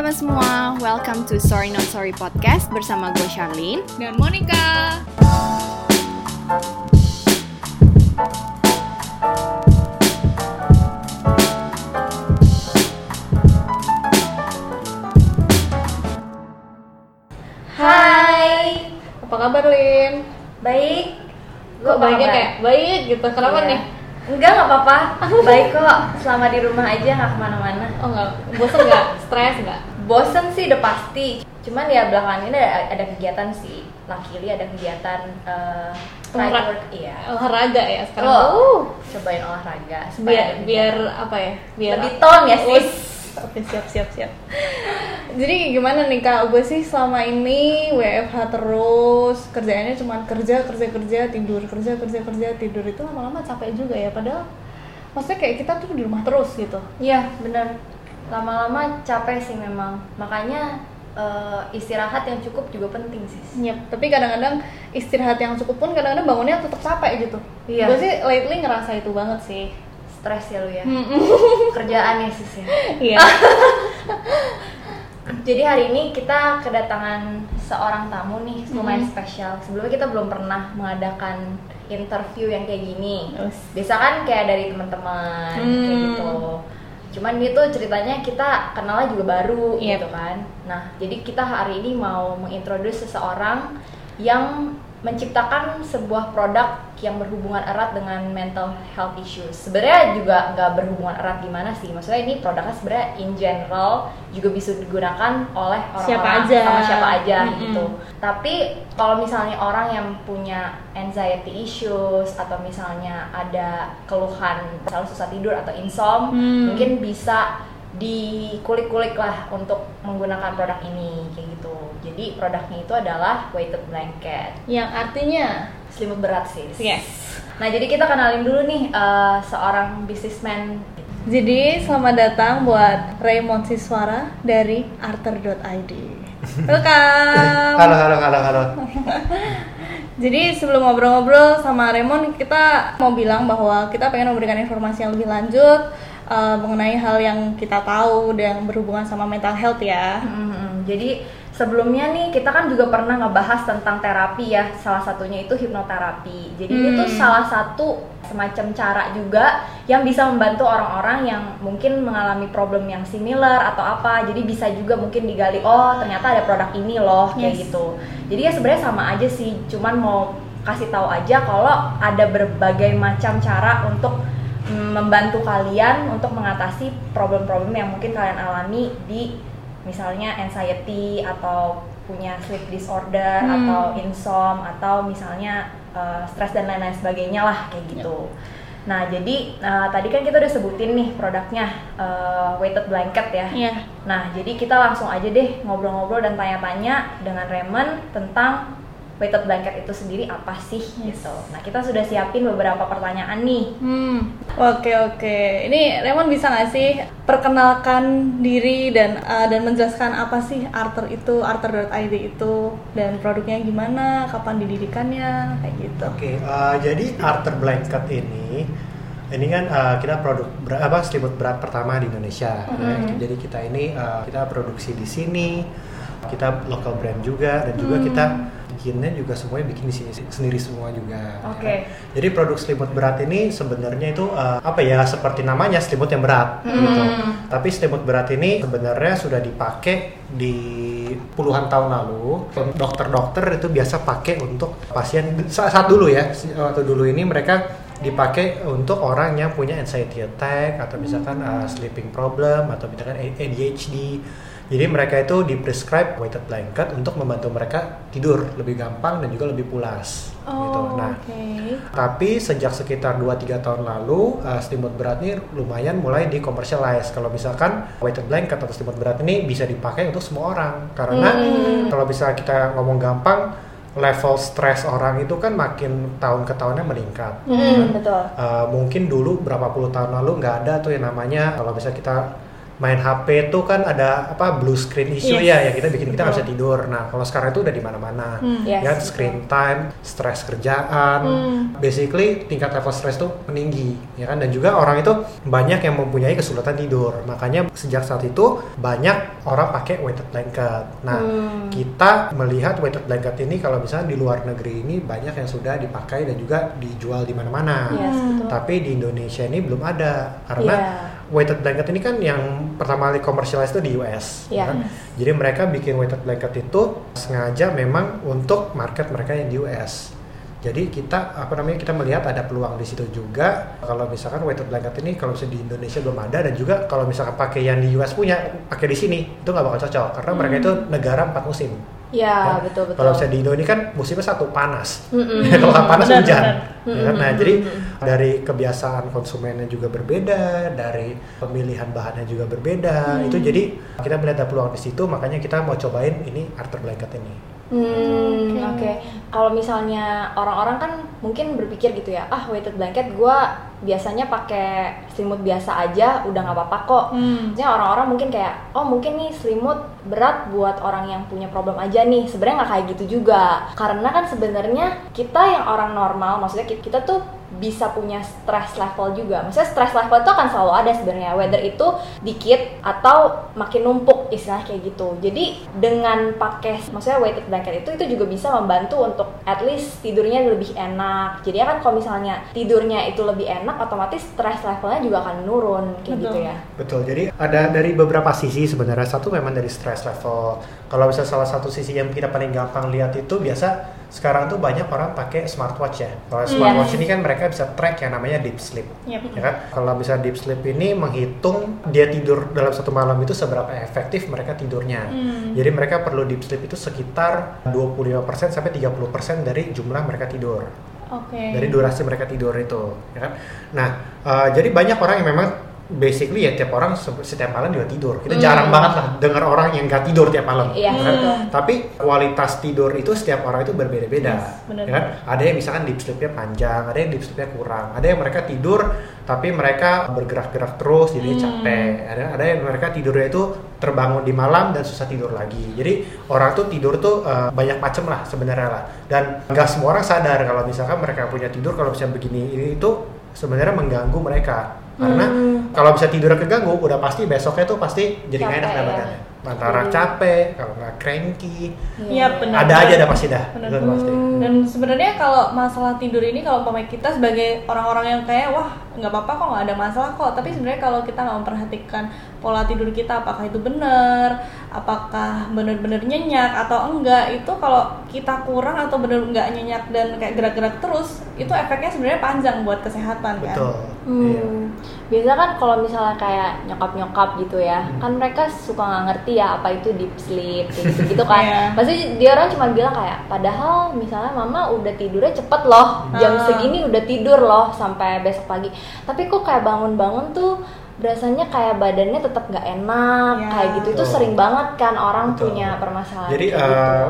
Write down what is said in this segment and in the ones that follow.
teman-teman semua, welcome to Sorry Not Sorry Podcast bersama gue Charlene dan Monica. Hai, Apa kabar Lin? baik. Kok Apa baiknya kabar? kayak baik gitu? Kenapa Iya. nih? Enggak, nggak apa-apa. Baik kok. Selama di rumah aja nggak ke mana-mana. Oh enggak, bosan nggak? Stres nggak? Bosen sih udah pasti. Cuman ya belakangan ini ada, ada kegiatan sih. Luckily ada kegiatan try Olahra- work. Iya. Olahraga ya sekarang. Oh, Uh, cobain olahraga. biar biar apa ya? Biar lebih ton ya sih. Oke siap siap siap. Jadi gimana nih kak? Gue sih selama ini WFH terus kerjaannya cuma kerja kerja kerja tidur kerja kerja kerja tidur itu lama-lama capek juga ya. Padahal maksudnya kayak kita tuh di rumah terus gitu. Iya, bener. Lama-lama capek sih memang. Makanya eh, istirahat yang cukup juga penting sih. Yep, tapi kadang-kadang istirahat yang cukup pun kadang-kadang bangunnya tetap capek gitu. Iya. Gue sih lately ngerasa itu banget sih. Stres ya lu ya. Kerjaan ya sis ya. Iya. Jadi hari ini kita kedatangan seorang tamu nih lumayan spesial. Sebelumnya kita belum pernah mengadakan interview yang kayak gini. Biasa kan kayak dari teman-teman kayak Hmm. gitu. Cuman ini tuh ceritanya kita kenalnya juga baru Yep. gitu kan. Nah, jadi kita hari ini mau mengintroduce seseorang yang menciptakan sebuah produk yang berhubungan erat dengan mental health issues. Sebenarnya juga nggak berhubungan erat gimana sih. Maksudnya ini produknya sebenarnya in general juga bisa digunakan oleh orang-orang Siapa aja. sama siapa aja Mm-mm. gitu. Tapi kalau misalnya orang yang punya anxiety issues atau misalnya ada keluhan misalnya susah tidur atau insom, Hmm. mungkin bisa dikulik-kulik lah untuk menggunakan produk ini kayak gitu. Jadi produknya itu adalah weighted blanket. Yang artinya Selimut berat sih. yes. Nah, jadi kita kenalin dulu nih eh, seorang businessman Jadi selamat datang buat Raymond Siswara dari arter.id. Welcome. Halo, halo, halo, halo. Jadi sebelum ngobrol-ngobrol sama Raymond, kita mau bilang bahwa kita pengen memberikan informasi yang lebih lanjut uh, mengenai hal yang kita tahu dan berhubungan sama mental health ya. Mhm, Jadi sebelumnya nih kita kan juga pernah ngebahas tentang terapi ya. Salah satunya itu hipnoterapi. Jadi Hmm. salah satu semacam cara juga yang bisa membantu orang-orang yang mungkin mengalami problem yang similar atau apa. Jadi bisa juga mungkin digali oh ternyata ada produk ini loh kayak Yes. gitu. Jadi ya sebenarnya sama aja sih. Cuman mau kasih tahu aja kalau ada berbagai macam cara untuk mm, membantu kalian untuk mengatasi problem-problem yang mungkin kalian alami di misalnya anxiety atau punya sleep disorder Hmm. atau insom atau misalnya uh, stres dan lain-lain sebagainya lah kayak gitu. Nah jadi uh, tadi kan kita udah sebutin nih produknya uh, weighted blanket ya. Iya. Nah jadi kita langsung aja deh ngobrol-ngobrol dan tanya-tanya dengan Raymond tentang weighted blanket itu sendiri apa sih Yes. gitu. Nah kita sudah siapin beberapa pertanyaan nih. Hmm, oke oke. Ini Raymond bisa nggak sih perkenalkan diri dan uh, dan menjelaskan apa sih Arter itu, Arter.id itu dan produknya gimana, kapan didirikannya, kayak gitu. Oke, eh, jadi Arthur Blanket ini ini kan eh, kita produk berat, apa selimut berat pertama di Indonesia. ya. Mhm. Jadi kita ini eh, kita produksi di sini, kita local brand juga dan juga Hmm. kita bikinnya juga semuanya bikin di sini sendiri semua juga. Oke. ya. Jadi produk selimut berat ini sebenarnya itu eh, apa ya seperti namanya selimut yang berat gitu. Hmm. Tapi selimut berat ini sebenarnya sudah dipakai di puluhan tahun lalu. Dokter-dokter itu biasa pakai untuk pasien saat, dulu ya, waktu dulu ini mereka dipakai untuk orang yang punya anxiety attack atau misalkan uh, sleeping problem atau misalkan ADHD. Jadi mereka itu di prescribe weighted blanket untuk membantu mereka tidur lebih gampang dan juga lebih pulas. gitu. Oh, Nah, oke. tapi sejak sekitar 2-3 tahun lalu, uh, selimut berat ini lumayan mulai di-commercialize. Kalau misalkan weighted blanket atau selimut berat ini bisa dipakai untuk semua orang. Karena Hmm. kalau bisa kita ngomong gampang, level stres orang itu kan makin tahun ke tahunnya meningkat. Hmm, betul. Uh, mungkin dulu berapa puluh tahun lalu nggak ada tuh yang namanya kalau bisa kita main HP itu kan ada apa blue screen issue Yes. ya yang kita bikin kita nggak bisa tidur. Nah kalau sekarang itu udah di mana-mana. Hmm. Yes, ya screen time, stres kerjaan, Hmm. basically tingkat level stres tuh meninggi, ya kan? Dan juga orang itu banyak yang mempunyai kesulitan tidur. Makanya sejak saat itu banyak orang pakai weighted blanket. Nah, Hmm. kita melihat weighted blanket ini kalau misalnya di luar negeri ini banyak yang sudah dipakai dan juga dijual di mana-mana. Yes, betul. Tapi di Indonesia ini belum ada karena Iya. Weighted blanket ini kan yang pertama kali commercialize itu di US. Iya. kan? Jadi mereka bikin weighted blanket itu sengaja memang untuk market mereka yang di US. Jadi kita apa namanya kita melihat ada peluang di situ juga. Kalau misalkan weighted blanket ini kalau misalnya di Indonesia belum ada dan juga kalau misalkan pakai yang di US punya pakai di sini itu nggak bakal cocok karena mereka itu negara empat musim. Ya, betul betul. Kalau misalnya di Indo ini kan musimnya satu panas. Mm-mm. kalau nggak panas Benar, hujan. benar. Ya kan? Nah, Mm-mm. jadi dari kebiasaan konsumennya juga berbeda, dari pemilihan bahannya juga berbeda. Itu jadi kita melihat ada peluang di situ, makanya kita mau cobain ini Arthur blanket ini. Hmm, Oke. oke. Kalau misalnya orang-orang kan mungkin berpikir gitu ya, ah weighted blanket gua biasanya pakai selimut biasa aja, udah nggak apa-apa kok. Hmm. Maksudnya orang-orang mungkin kayak, oh mungkin nih selimut berat buat orang yang punya problem aja nih. Sebenarnya nggak kayak gitu juga. Karena kan sebenarnya kita yang orang normal, maksudnya ki- kita tuh bisa punya stress level juga. Maksudnya stress level itu akan selalu ada sebenarnya, whether itu dikit atau makin numpuk istilah kayak gitu. Jadi dengan pakai maksudnya weighted blanket itu itu juga bisa membantu untuk at least tidurnya lebih enak. Jadi kan kalau misalnya tidurnya itu lebih enak, otomatis stress levelnya juga akan menurun kayak Betul. gitu ya. Betul. Jadi ada dari beberapa sisi sebenarnya. Satu memang dari stress level. Kalau misalnya salah satu sisi yang kita paling gampang lihat itu biasa sekarang tuh banyak orang pakai smartwatch ya. Kalau Yes. smartwatch ini kan mereka bisa track yang namanya deep sleep. Yep. Ya kan? Kalau misalnya deep sleep ini menghitung dia tidur dalam satu malam itu seberapa efektif mereka tidurnya. Hmm. Jadi mereka perlu deep sleep itu sekitar 25% sampai 30% dari jumlah mereka tidur Oke. dari durasi mereka tidur itu, ya kan? Nah, eh, jadi banyak orang yang memang basically ya tiap orang se- setiap malam juga tidur. Kita Hmm. jarang banget lah dengar orang yang nggak tidur tiap malam. Iya, ya kan? Tapi kualitas tidur itu setiap orang itu berbeda-beda. Yes, ya kan? Ada yang misalkan deep sleep-nya panjang, ada yang deep sleep-nya kurang, ada yang mereka tidur tapi mereka bergerak-gerak terus jadi Hmm. capek. Ada ada yang mereka tidurnya itu terbangun di malam dan susah tidur lagi. Jadi orang tuh tidur tuh eh, banyak macam lah sebenarnya lah. Dan nggak semua orang sadar kalau misalkan mereka punya tidur kalau misalnya begini ini itu sebenarnya mengganggu mereka. Karena Hmm. kalau bisa tidurnya keganggu, udah pasti besoknya tuh pasti jadi nggak enak ya. badannya. Antara Hmm. capek, kalau nggak cranky, Iya, benar. ada aja dah pasti dah. Benar. Itu pasti. Hmm. Dan sebenarnya kalau masalah tidur ini kalau umpamanya kita sebagai orang-orang yang kayak wah nggak apa-apa kok nggak ada masalah kok. Tapi sebenarnya kalau kita nggak memperhatikan pola tidur kita apakah itu benar, apakah benar-benar nyenyak atau enggak itu kalau kita kurang atau benar nggak nyenyak dan kayak gerak-gerak terus itu efeknya sebenarnya panjang buat kesehatan kan. Betul. Hmm. Iya. Biasa kan kalau misalnya kayak nyokap-nyokap gitu ya, Hmm. kan mereka suka nggak ngerti ya apa itu deep sleep gitu, gitu kan. Iya. Pasti dia orang cuma bilang kayak, padahal misalnya mama udah tidurnya cepet loh, jam Ah. segini udah tidur loh sampai besok pagi. Tapi kok kayak bangun-bangun tuh rasanya kayak badannya tetap nggak enak Iya. kayak gitu itu Betul. sering banget kan orang Betul. punya permasalahan Jadi gitu.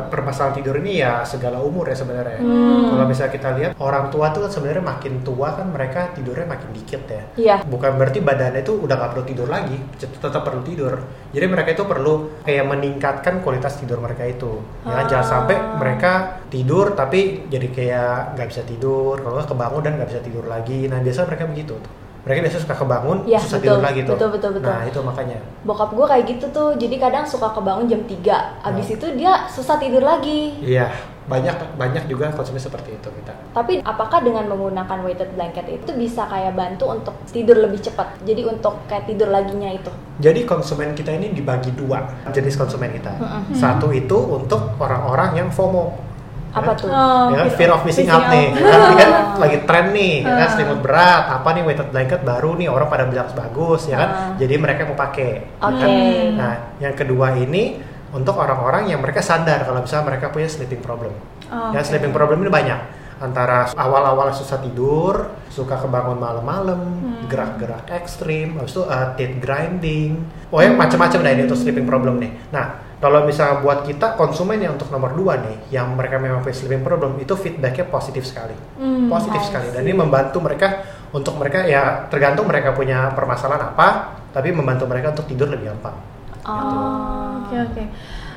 permasalahan tidur ini ya segala umur ya sebenarnya. Hmm. Kalau misalnya kita lihat orang tua tuh kan sebenarnya makin tua kan mereka tidurnya makin dikit ya. Iya. Bukan berarti badannya itu udah nggak perlu tidur lagi, tet- tetap perlu tidur. Jadi mereka itu perlu kayak meningkatkan kualitas tidur mereka itu. Ya kan? jangan Ah. sampai mereka tidur tapi jadi kayak nggak bisa tidur, kalau kebangun dan nggak bisa tidur lagi. Nah biasa mereka begitu tuh. Mereka biasa suka kebangun, Iya, susah betul. tidur lagi tuh. Betul, betul, betul. Nah itu makanya. bokap gue kayak gitu tuh jadi kadang suka kebangun jam 3 abis Hmm. itu dia susah tidur lagi Iya, banyak banyak juga konsumen seperti itu kita. Tapi apakah dengan menggunakan weighted blanket itu bisa kayak bantu untuk tidur lebih cepat? Jadi untuk kayak tidur laginya itu. Jadi konsumen kita ini dibagi dua jenis konsumen kita. Satu itu untuk orang-orang yang FOMO. Apa Ya, tuh? Oh, ya kan? fear of missing, Missing out nih. out. Kan, ini kan lagi tren nih, ya kan selimut berat, apa nih weighted blanket baru nih orang pada bilang bagus ya kan. Ah. Jadi mereka mau pakai. ya Oke. kan? Nah, yang kedua ini untuk orang-orang yang mereka sadar kalau misalnya mereka punya sleeping problem. Oh, Ya oke. sleeping problem ini banyak antara awal-awal susah tidur, suka kebangun malam-malam, Hmm. gerak-gerak ekstrim, habis itu uh, teeth grinding, pokoknya macam-macam dah ini untuk sleeping problem nih. Nah, kalau misalnya buat kita konsumen yang untuk nomor dua nih, yang mereka memang punya sleeping problem, itu feedbacknya positif sekali, Hmm, positif sekali, dan ini membantu mereka untuk mereka ya tergantung mereka punya permasalahan apa, tapi membantu mereka untuk tidur lebih gampang. Oh, oke oke.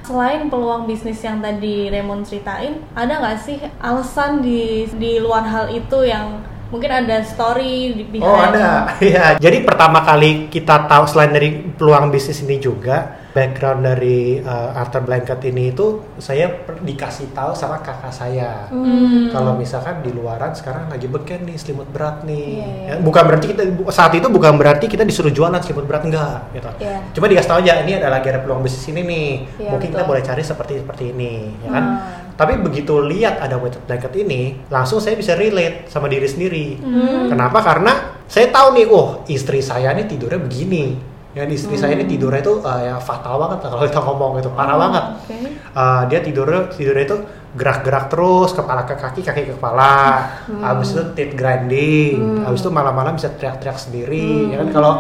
Selain peluang bisnis yang tadi Raymond ceritain, ada nggak sih alasan di di luar hal itu yang mungkin ada story di Oh behind- ada, ya. Jadi pertama kali kita tahu selain dari peluang bisnis ini juga background dari uh, Arthur Blanket ini itu saya dikasih tahu sama kakak saya. Hmm. Kalau misalkan di luaran sekarang lagi beken nih selimut berat nih. Iya, iya. Ya, bukan berarti kita saat itu bukan berarti kita disuruh jualan selimut berat enggak gitu. Iya. Cuma dikasih tahu aja ini ada lagi ada peluang bisnis ini nih. Iya, Mungkin kita betul. boleh cari seperti seperti ini, ya kan? Hmm. Tapi begitu lihat ada weighted blanket ini, langsung saya bisa relate sama diri sendiri. Hmm. Kenapa? Karena saya tahu nih, oh istri saya nih tidurnya begini. Ya istri saya ini tidurnya itu uh, ya fatal banget kalau kita ngomong itu parah banget. Oke. Uh, dia tidurnya tidurnya itu gerak-gerak terus kepala ke kaki kaki ke kepala. Habis itu teeth grinding. Habis itu malam-malam bisa teriak-teriak sendiri ya kan? Kalau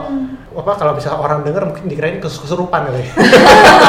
apa kalau bisa orang dengar mungkin dikirain kes- kesurupan kali.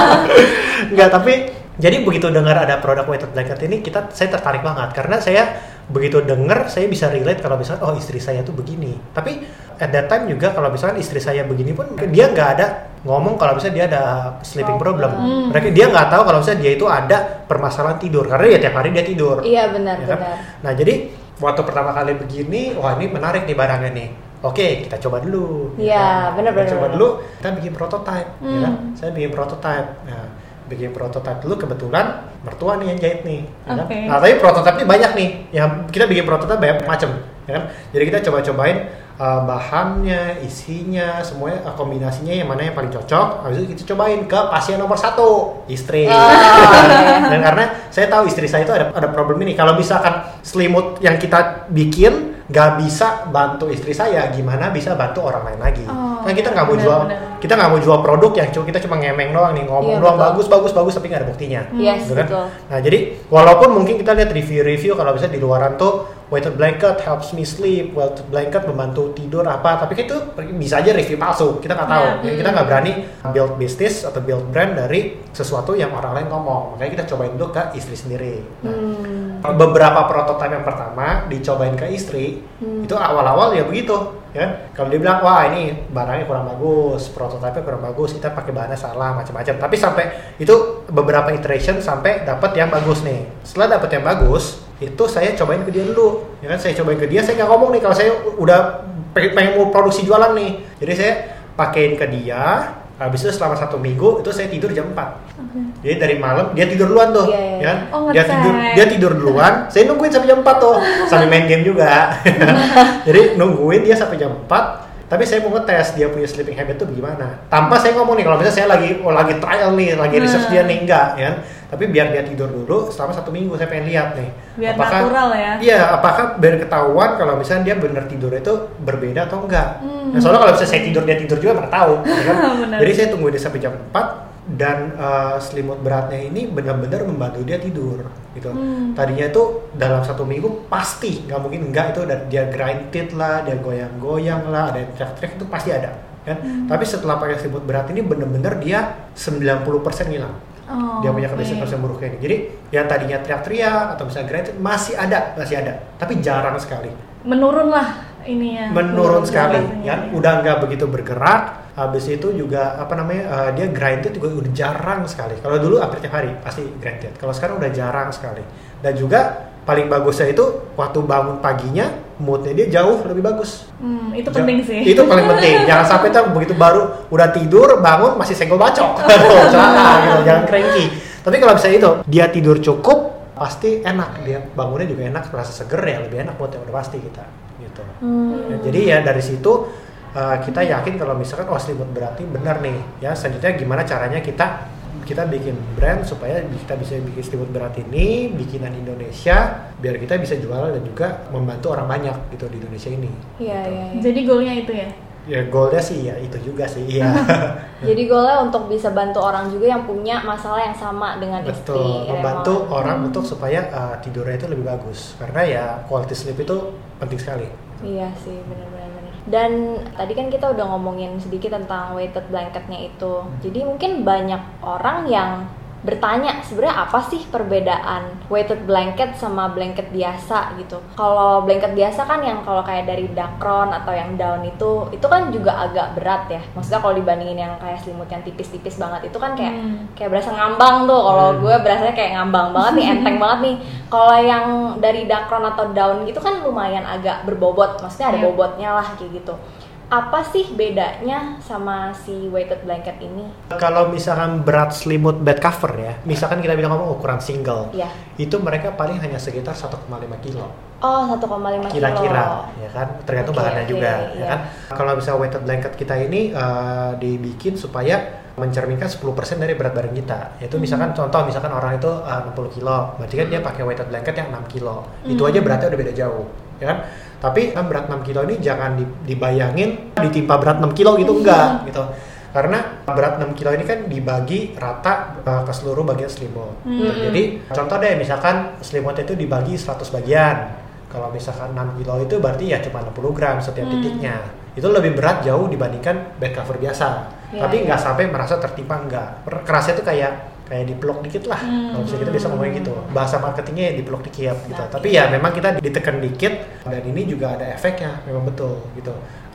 Enggak, tapi jadi begitu dengar ada produk weighted blanket ini kita saya tertarik banget karena saya begitu dengar saya bisa relate kalau misalnya oh istri saya tuh begini tapi at that time juga kalau misalnya istri saya begini pun dia nggak ada ngomong kalau misalnya dia ada sleeping problem Hmm. mereka dia nggak tahu kalau misalnya dia itu ada permasalahan tidur karena ya tiap hari dia tidur Iya benar Ya kan? benar. Nah jadi waktu pertama kali begini, wah ini menarik nih barangnya nih. Oke, kita coba dulu. Iya, kan? benar, Kita benar, coba dulu, kita bikin prototype. ya kan? Hmm. Saya bikin prototype. Nah, bikin prototype dulu kebetulan mertua nih yang jahit nih. ya kan? Nah, tapi prototype ini banyak nih. Yang kita bikin prototype banyak macam, ya kan? Jadi kita coba-cobain uh, bahannya, isinya, semuanya uh, kombinasinya yang mana yang paling cocok. Habis itu kita cobain ke pasien nomor satu, istri. Dan karena saya tahu istri saya itu ada ada problem ini. Kalau misalkan selimut yang kita bikin nggak bisa bantu istri saya, gimana bisa bantu orang lain lagi? Oh, kan kita nggak mau jual, benar. kita nggak mau jual produk yang cuma kita cuma ngemeng doang nih ngomong Iya, doang betul. bagus bagus bagus tapi nggak ada buktinya. Yes, Gitu kan? betul. Nah jadi walaupun mungkin kita lihat review-review kalau bisa di luaran tuh weighted blanket helps me sleep, weighted blanket membantu tidur apa, tapi kan itu bisa aja review palsu. Kita nggak tahu. Iya. Jadi kita nggak berani build bisnis atau build brand dari sesuatu yang orang lain ngomong. Makanya kita cobain dulu ke istri sendiri. Nah, Hmm. Beberapa prototipe yang pertama dicobain ke istri Hmm. itu awal-awal ya begitu ya. Kalau dia bilang wah ini barangnya kurang bagus prototipe kurang bagus kita pakai bahannya salah macam-macam. Tapi sampai itu beberapa iteration sampai dapat yang bagus nih. Setelah dapat yang bagus itu saya cobain ke dia dulu ya kan? Saya cobain ke dia saya nggak ngomong nih kalau saya udah pengen, pengen mau produksi jualan nih. Jadi saya pakein ke dia habis itu selama satu minggu itu saya tidur jam 4 jadi dari malam dia tidur duluan tuh Iya, iya, ya kan? Oh, dia tidur dia tidur duluan saya nungguin sampai jam 4 tuh sambil main game juga. Jadi nungguin dia sampai jam 4 tapi saya mau ngetes dia punya sleeping habit tuh gimana. Tanpa saya ngomong nih kalau misalnya saya lagi oh, lagi trial nih lagi research dia nih enggak ya tapi biar dia tidur dulu selama satu minggu saya pengen lihat nih Biar natural ya. iya apakah biar ketahuan kalau misalnya dia benar tidur itu berbeda atau enggak Hmm. nah soalnya kalau misalnya saya tidur dia tidur juga mana tahu ya kan? Jadi saya tungguin dia sampai jam 4 dan eh, selimut beratnya ini benar-benar membantu dia tidur gitu. Hmm. Tadinya itu dalam satu minggu pasti nggak mungkin enggak itu dan dia grinded lah, dia goyang-goyang lah, ada teriak-teriak itu pasti ada. Kan? Hmm. Tapi setelah pakai selimut berat ini benar-benar dia 90% hilang. Oh, dia punya kebiasaan buruknya ini. Jadi yang tadinya teriak-teriak atau misalnya grinded masih ada, masih ada, tapi jarang sekali. Menurun lah ininya. menurun sekali rasanya. ya. udah nggak begitu bergerak habis itu juga apa namanya eh, dia grinded juga udah jarang sekali. Kalau dulu hampir tiap hari pasti grinded kalau sekarang udah jarang sekali. Dan juga paling bagusnya itu waktu bangun paginya moodnya dia jauh lebih bagus. Hmm, itu Ja- penting sih. itu paling penting. Jangan sampai tuh begitu baru udah tidur bangun masih senggol bacok. Aduh, celaka gitu jangan cranky. Tapi kalau bisa itu dia tidur cukup pasti enak. Dia bangunnya juga enak merasa seger ya lebih enak moodnya udah pasti kita gitu. Hmm. Ya, jadi ya dari situ uh, kita yakin kalau misalkan oh selimut berarti benar nih. Ya selanjutnya gimana caranya kita kita bikin brand supaya kita bisa bikin selimut berat ini bikinan Indonesia biar kita bisa jual dan juga membantu orang banyak gitu di Indonesia ini. Iya iya. iya. Jadi goalnya itu ya. Ya goalnya sih ya itu juga sih iya. Jadi goalnya untuk bisa bantu orang juga yang punya masalah yang sama dengan istri. Betul, membantu Raymond. orang untuk supaya uh, tidurnya itu lebih bagus karena ya quality sleep itu penting sekali. Iya sih, benar. Dan tadi kan kita udah ngomongin sedikit tentang weighted blanketnya itu. Jadi mungkin banyak orang yang bertanya sebenarnya apa sih perbedaan weighted blanket sama blanket biasa gitu. Kalau blanket biasa kan yang kalau kayak dari Dacron atau yang down itu itu kan juga agak berat ya. Maksudnya kalau dibandingin yang kayak selimut yang tipis-tipis banget itu kan kayak Hmm. kayak berasa ngambang tuh. Kalau Hmm. gue berasanya kayak ngambang banget nih, enteng banget nih. Kalau yang dari Dacron atau down gitu kan lumayan agak berbobot. Maksudnya ada Iya. bobotnya lah kayak gitu. Apa sih bedanya sama si weighted blanket ini? Kalau misalkan berat selimut bed cover ya, misalkan kita bilang ngomong ukuran single, Iya. itu mereka paling hanya sekitar 1,5 kilo Oh, 1,5 kilo. kira-kira, ya kan? Tergantung Oke, bahannya oke, juga, iya. ya kan? Kalau misalnya weighted blanket kita ini eh, dibikin supaya mencerminkan 10% dari berat badan kita. Yaitu misalkan contoh misalkan orang itu eh, 60 kilo, berarti kan dia pakai weighted blanket yang 6 kilo. Itu aja beratnya udah beda jauh, ya kan? Tapi kan berat 6 kilo ini jangan di- dibayangin ditimpa berat 6 kilo gitu enggak gitu. Karena berat 6 kilo ini kan dibagi rata eh, ke seluruh bagian selimut. Gitu. Jadi contoh deh misalkan selimut itu dibagi 100 bagian. Kalau misalkan 6 kilo itu berarti ya cuma 60 gram setiap titiknya. Itu lebih berat jauh dibandingkan bed cover biasa. Iya, Tapi iya. nggak sampai merasa tertimpa enggak. Kerasnya itu kayak kayak dipeluk dikit lah. Kalau misalnya kita bisa ngomongin gitu. Bahasa marketingnya ya dipeluk dikit gitu. Nah, Tapi ya memang kita ditekan dikit dan ini juga ada efeknya memang betul gitu.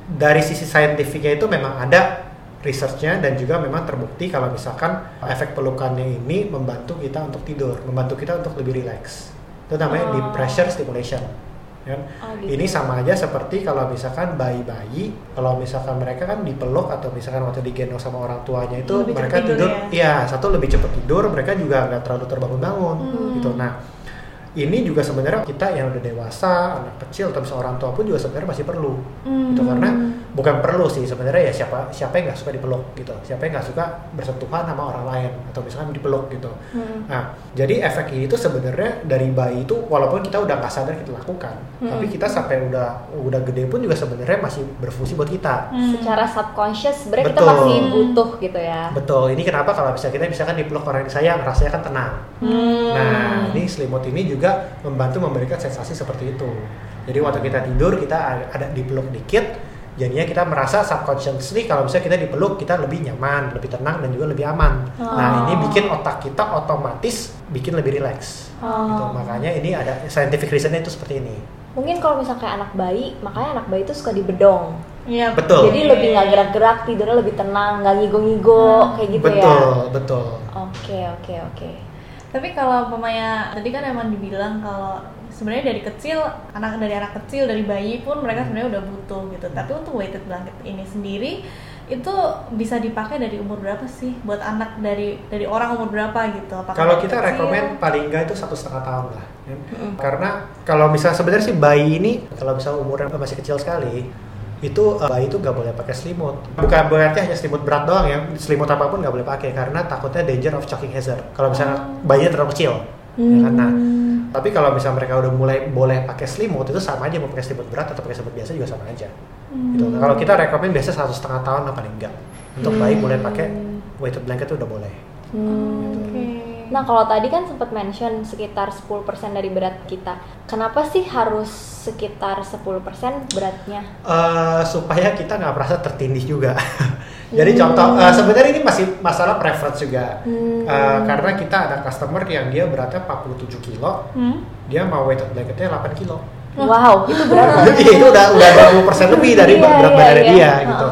Dari sisi saintifiknya itu memang ada researchnya dan juga memang terbukti kalau misalkan efek pelukannya ini membantu kita untuk tidur, membantu kita untuk lebih rileks. Itu namanya Oh. deep pressure stimulation. Kan? Oh, gitu. Ini sama aja seperti kalau misalkan bayi-bayi, kalau misalkan mereka kan dipeluk atau misalkan waktu digendong sama orang tuanya itu Lebih mereka tidur tidur, ya? iya satu lebih cepat tidur, mereka juga nggak terlalu terbangun-bangun Hmm. gitu. Nah ini juga sebenarnya kita yang udah dewasa, anak kecil atau misalnya orang tua pun juga sebenarnya masih perlu Hmm. gitu karena bukan perlu sih sebenarnya ya siapa siapa yang nggak suka dipeluk gitu siapa yang nggak suka bersentuhan sama orang lain atau misalkan dipeluk gitu Hmm. nah jadi efek itu sebenarnya dari bayi itu walaupun kita udah nggak sadar kita lakukan Hmm. tapi kita sampai udah udah gede pun juga sebenarnya masih berfungsi buat kita Hmm. Secara subconscious sebenarnya kita masih butuh gitu ya. betul ini kenapa kalau bisa kita misalkan dipeluk orang yang disayang rasanya kan tenang Hmm. Nah, ini selimut ini juga membantu memberikan sensasi seperti itu. Jadi waktu kita tidur kita ada dipeluk dikit, jadinya kita merasa subconsciously kalau misalnya kita dipeluk kita lebih nyaman, lebih tenang dan juga lebih aman. Nah, ini bikin otak kita otomatis bikin lebih rileks. Gitu. Makanya ini ada scientific reasonnya itu seperti ini. Mungkin kalau misalnya kayak anak bayi, makanya anak bayi itu suka dibedong. Iya. Betul. Jadi lebih nggak gerak-gerak, tidurnya lebih tenang, nggak ngigo-ngigo kayak gitu ya. betul, betul. Oke, oke, oke. Tapi kalau umpamanya tadi kan emang dibilang kalau sebenarnya dari kecil anak dari anak kecil dari bayi pun mereka sebenarnya udah butuh gitu. Tapi untuk weighted blanket ini sendiri itu bisa dipakai dari umur berapa sih buat anak dari dari orang umur berapa gitu? Kalau kita kecil? rekomend paling enggak itu satu setengah tahun lah. ya. Karena kalau misalnya sebenarnya sih bayi ini kalau misalnya umurnya masih kecil sekali itu eh, bayi itu nggak boleh pakai selimut. Bukan berarti hanya selimut berat doang ya. Selimut apa pun nggak boleh pakai karena takutnya danger of choking hazard. Kalau misalnya bayinya terlalu kecil. Ya kan? Nah, tapi kalau misalnya mereka udah mulai boleh pakai selimut itu sama aja mau pakai selimut berat atau pakai selimut biasa juga sama aja. Gitu. Nah, kalau kita rekomend biasa satu setengah tahun lah paling enggak. Untuk bayi mulai pakai weighted blanket itu udah boleh. Hmm. Oke. Nah, kalau tadi kan sempat mention sekitar 10% dari berat kita. Kenapa sih harus sekitar 10% beratnya? Eh, supaya kita nggak merasa tertindih juga. Jadi contoh eh, sebenarnya ini masih masalah preference juga. Eh, karena kita ada customer yang dia beratnya 47 kilo, Hmm? dia mau weighted blanketnya 8 kilo. Wow, itu berat. Jadi itu udah udah 20% lebih dari Iya, berat iya, badannya iya. dia Ha. gitu.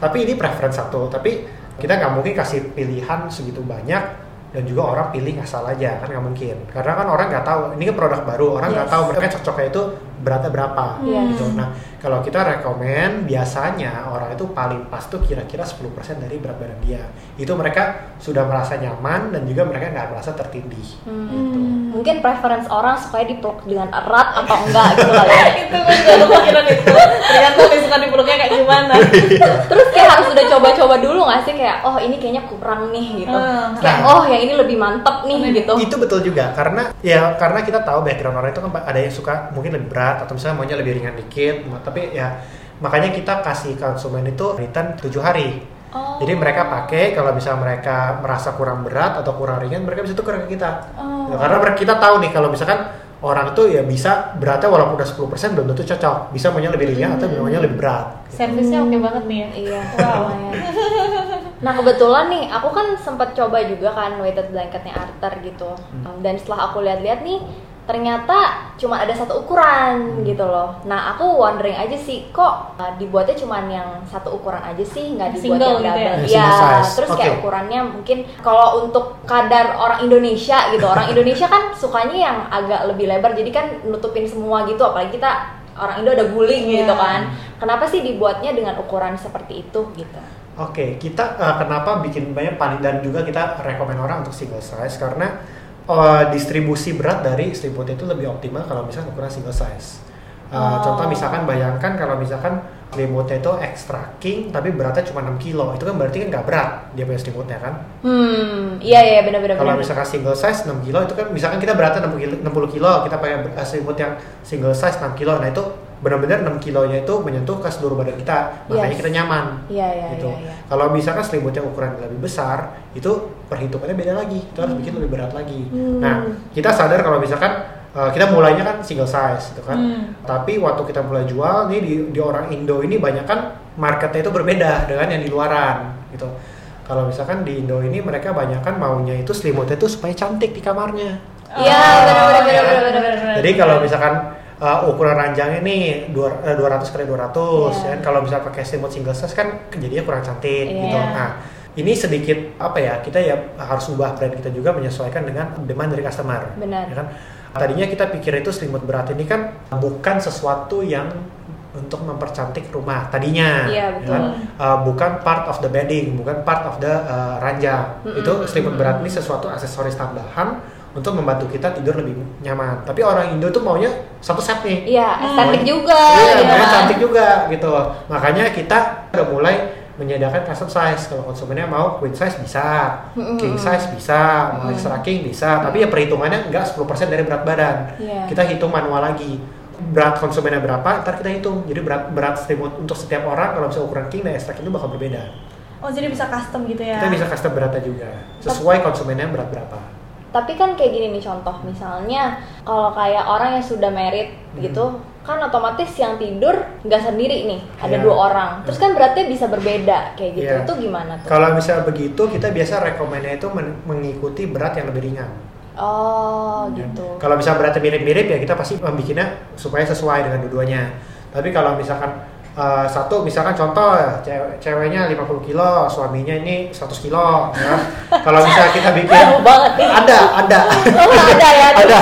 Tapi ini preference satu, tapi kita nggak mungkin kasih pilihan segitu banyak dan juga orang pilih asal aja kan nggak mungkin karena kan orang nggak tahu ini kan produk baru orang nggak Yes. tahu mereka cocoknya itu beratnya berapa Iya. gitu nah kalau kita rekomen biasanya orang itu paling pas tuh kira-kira 10% dari berat badan dia itu mereka sudah merasa nyaman dan juga mereka nggak merasa tertindih Hmm. Mungkin preference orang supaya dipeluk dengan erat atau enggak gitu kali ya. itu gue juga kepikiran itu. Tergantung nih suka dipeluknya kayak gimana. Terus kayak harus udah coba-coba dulu nggak sih kayak oh ini kayaknya kurang nih gitu. Hmm. Kayak Nah. oh yang ini lebih mantep nih gitu. itu betul juga karena ya karena kita tahu background orang itu kan ada yang suka mungkin lebih berat atau misalnya maunya lebih ringan dikit tapi ya makanya kita kasih konsumen itu return 7 hari Oh. jadi mereka pakai kalau misalnya mereka merasa kurang berat atau kurang ringan mereka bisa tukar ke kita Oh. Ya, karena kita tahu nih kalau misalkan orang itu ya bisa beratnya walaupun udah 10% belum tentu cocok bisa maunya lebih ringan atau maunya lebih berat Servisnya oke banget nih ya. Iya. Wow. Nah kebetulan nih, aku kan sempat coba juga kan weighted blanketnya Arthur gitu. Dan setelah aku lihat-lihat nih, ternyata cuma ada satu ukuran gitu loh. Nah aku wondering aja sih, kok uh, dibuatnya cuma yang satu ukuran aja sih, nggak dibuat Single yang gitu ya? double? Ya, Iya, terus kayak Oke. ukurannya mungkin kalau untuk kadar orang Indonesia gitu, orang Indonesia kan sukanya yang agak lebih lebar, jadi kan nutupin semua gitu. Apalagi kita orang Indo ada guling Iya. gitu kan. Kenapa sih dibuatnya dengan ukuran seperti itu gitu? Oke, kita uh, kenapa bikin banyak panik dan juga kita rekomend orang untuk single size karena uh, distribusi berat dari selimut itu lebih optimal kalau misalkan ukuran single size. Uh, Oh. Contoh misalkan bayangkan kalau misalkan selimutnya itu extra king tapi beratnya cuma 6 kilo, itu kan berarti kan nggak berat dia punya selimutnya kan. Hmm, iya iya benar-benar. Kalau benar. misalkan single size 6 kilo itu kan misalkan kita beratnya 60 kilo, 60 kilo kita pakai selimut yang single size 6 kilo, nah itu benar-benar 6 kilonya itu menyentuh ke seluruh badan kita, makanya Yes. kita nyaman Iya iya gitu. iya. iya. Kalau misalkan selimutnya ukuran lebih besar, itu perhitungannya beda lagi. Kita harus bikin lebih berat lagi. Hmm. Nah, kita sadar kalau misalkan uh, kita mulainya kan single size, gitu kan. Hmm. Tapi waktu kita mulai jual nih di, di orang Indo ini banyak kan marketnya itu berbeda dengan yang di luaran, gitu. Kalau misalkan di Indo ini mereka banyak kan maunya itu selimutnya itu supaya cantik di kamarnya. Iya Oh, benar-benar iya. benar-benar benar. Jadi kalau misalkan uh, ukuran ranjangnya nih dua- eh, 200 kali 200 Iya. ya. Kalau misalnya pakai selimut single size kan jadinya kurang cantik Iya. gitu. Nah, ini sedikit apa ya? Kita ya harus ubah brand kita juga menyesuaikan dengan demand dari customer. Benar. Ya kan? Tadinya kita pikir itu selimut berat ini kan bukan sesuatu yang untuk mempercantik rumah tadinya, Iya, ya betul. kan? Uh, bukan part of the bedding, bukan part of the uh, ranjang. Mm-mm. Itu selimut berat ini sesuatu aksesoris tambahan untuk membantu kita tidur lebih nyaman. Tapi orang Indo tuh maunya satu set nih. Iya, estetik Maunya- juga Iya, gitu maunya kan. cantik juga gitu. Makanya kita udah mulai menyediakan custom size. Kalau konsumennya mau queen size bisa, king size bisa, mau extra king bisa. Tapi ya perhitungannya enggak 10% dari berat badan. Iya. Kita hitung manual lagi. Berat konsumennya berapa, ntar kita hitung. Jadi berat berat selimut untuk setiap orang kalau misalnya ukuran king dan extra king itu bakal berbeda. Oh jadi bisa custom gitu ya? Kita bisa custom beratnya juga sesuai konsumennya berat berapa. Tapi kan kayak gini nih contoh, misalnya kalau kayak orang yang sudah merit Hmm. gitu, kan otomatis yang tidur nggak sendiri nih, ada Iya. dua orang. Terus kan beratnya bisa berbeda kayak gitu. Iya. Itu gimana tuh? Kalau misalnya begitu, kita biasa rekomennya itu men- mengikuti berat yang lebih ringan. Oh, Ya. gitu. Kalau misalnya beratnya mirip-mirip ya kita pasti membikinnya supaya sesuai dengan dua-duanya. Tapi kalau misalkan uh, satu misalkan contoh cewek, ceweknya 50 kilo, suaminya ini 100 kilo ya. kalau misalnya kita bikin ada, ada. Oh, ada ya. ada.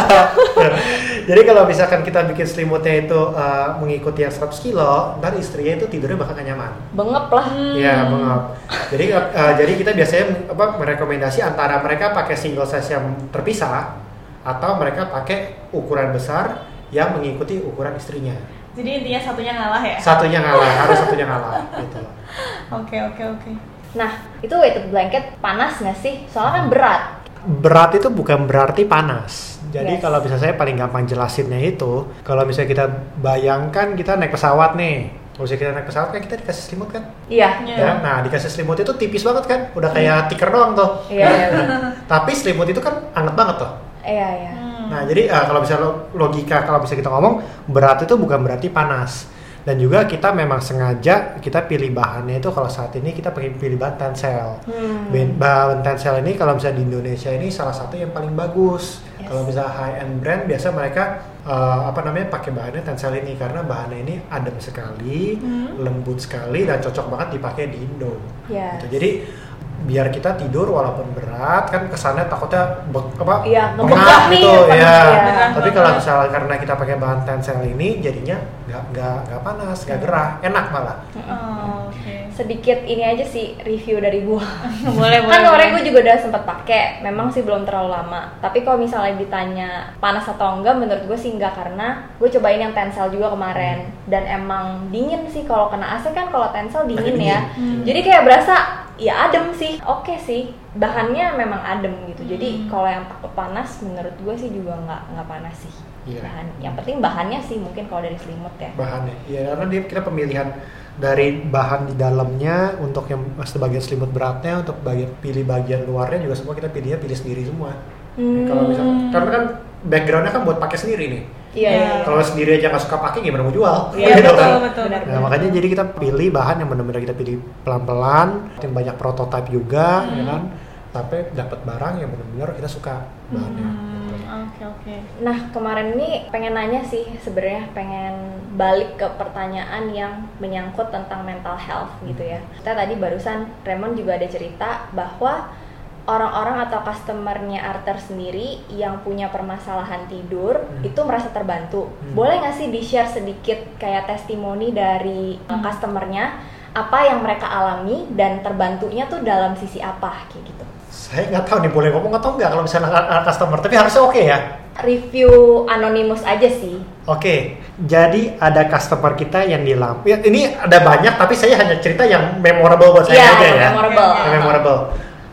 Jadi kalau misalkan kita bikin selimutnya itu uh, mengikuti yang 100 kilo, ntar istrinya itu tidurnya bakal gak nyaman. Bengep lah. Iya, bengap. Jadi uh, jadi kita biasanya apa merekomendasi antara mereka pakai single size yang terpisah atau mereka pakai ukuran besar yang mengikuti ukuran istrinya. Jadi intinya satunya ngalah ya? Satunya ngalah, harus satunya ngalah gitu. Oke oke oke. Nah, itu weighted blanket panas nggak sih? Soalnya kan berat. Berat itu bukan berarti panas. Jadi Yes. kalau bisa saya paling gampang jelasinnya itu, kalau misalnya kita bayangkan kita naik pesawat nih, kalau misalnya kita naik pesawat kan kita dikasih selimut kan? Iya. Iya. Ya, nah dikasih selimut itu tipis banget kan, udah kayak tikar doang tuh. Iya, iya, iya. Tapi selimut itu kan anget banget tuh. Iya, iya. Hmm. Nah, jadi eh, kalau bisa lo- logika kalau bisa kita ngomong berat itu bukan berarti panas. Dan juga kita memang sengaja kita pilih bahannya itu kalau saat ini kita pakai pilih bahan tensel. Hmm. Bahan tensel ini kalau misalnya di Indonesia ini salah satu yang paling bagus. Yes. Kalau misalnya high end brand biasa mereka eh, apa namanya pakai bahannya tensel ini karena bahannya ini adem sekali, Hmm. lembut sekali dan cocok banget dipakai di Indo. Yes. Gitu. Jadi biar kita tidur walaupun berat kan kesannya takutnya be- apa Iya, pengap nih, gitu panas, ya. iya. Tapi kalau misalnya karena kita pakai bahan tensel ini jadinya nggak nggak nggak panas, nggak gerah, enak malah. Oh, oke. Sedikit ini aja sih review dari gua. boleh boleh. kan kemarin gue juga udah sempat pakai memang sih belum terlalu lama tapi kalau misalnya ditanya panas atau enggak menurut gue sih enggak karena gue cobain yang tensel juga kemarin dan emang dingin sih kalau kena AC kan kalau tensel dingin Dingin. ya Hmm. jadi kayak berasa ya adem sih oke sih bahannya memang adem gitu jadi Hmm. kalau yang takut panas menurut gue sih juga nggak nggak panas sih Iya. bahan yang penting bahannya sih mungkin kalau dari selimut ya Bahannya, ya karena dia kita pemilihan dari bahan di dalamnya untuk yang sebagian selimut beratnya untuk bagian pilih bagian luarnya juga semua kita pilihnya pilih sendiri semua. Hmm. Kalau misalkan karena kan backgroundnya kan buat pakai sendiri nih. Iya, iya. Kalau sendiri aja nggak suka pakai gimana mau jual? Iya Gitu betul kan? betul. Benar. Nah, makanya jadi kita pilih bahan yang benar-benar kita pilih pelan-pelan, yang banyak prototipe juga, ya kan? Sampai dapat barang yang benar-benar kita suka bahannya. Hmm, Oke oke. Nah kemarin ini pengen nanya sih sebenarnya pengen balik ke pertanyaan yang menyangkut tentang mental health gitu ya. Kita tadi barusan Raymond juga ada cerita bahwa orang-orang atau customernya Arthur sendiri yang punya permasalahan tidur Hmm. itu merasa terbantu. Hmm. Boleh nggak sih di share sedikit kayak testimoni dari uh, customernya apa yang mereka alami dan terbantunya tuh dalam sisi apa kayak gitu? Saya nggak tahu nih boleh ngomong atau nggak kalau misalnya ada customer, tapi harusnya oke ya. Review anonimus aja sih. Oke, jadi ada customer kita yang di Lampung. Ya, ini ada banyak, tapi saya hanya cerita yang memorable buat saya Iya, aja ya. memorable. Yang memorable.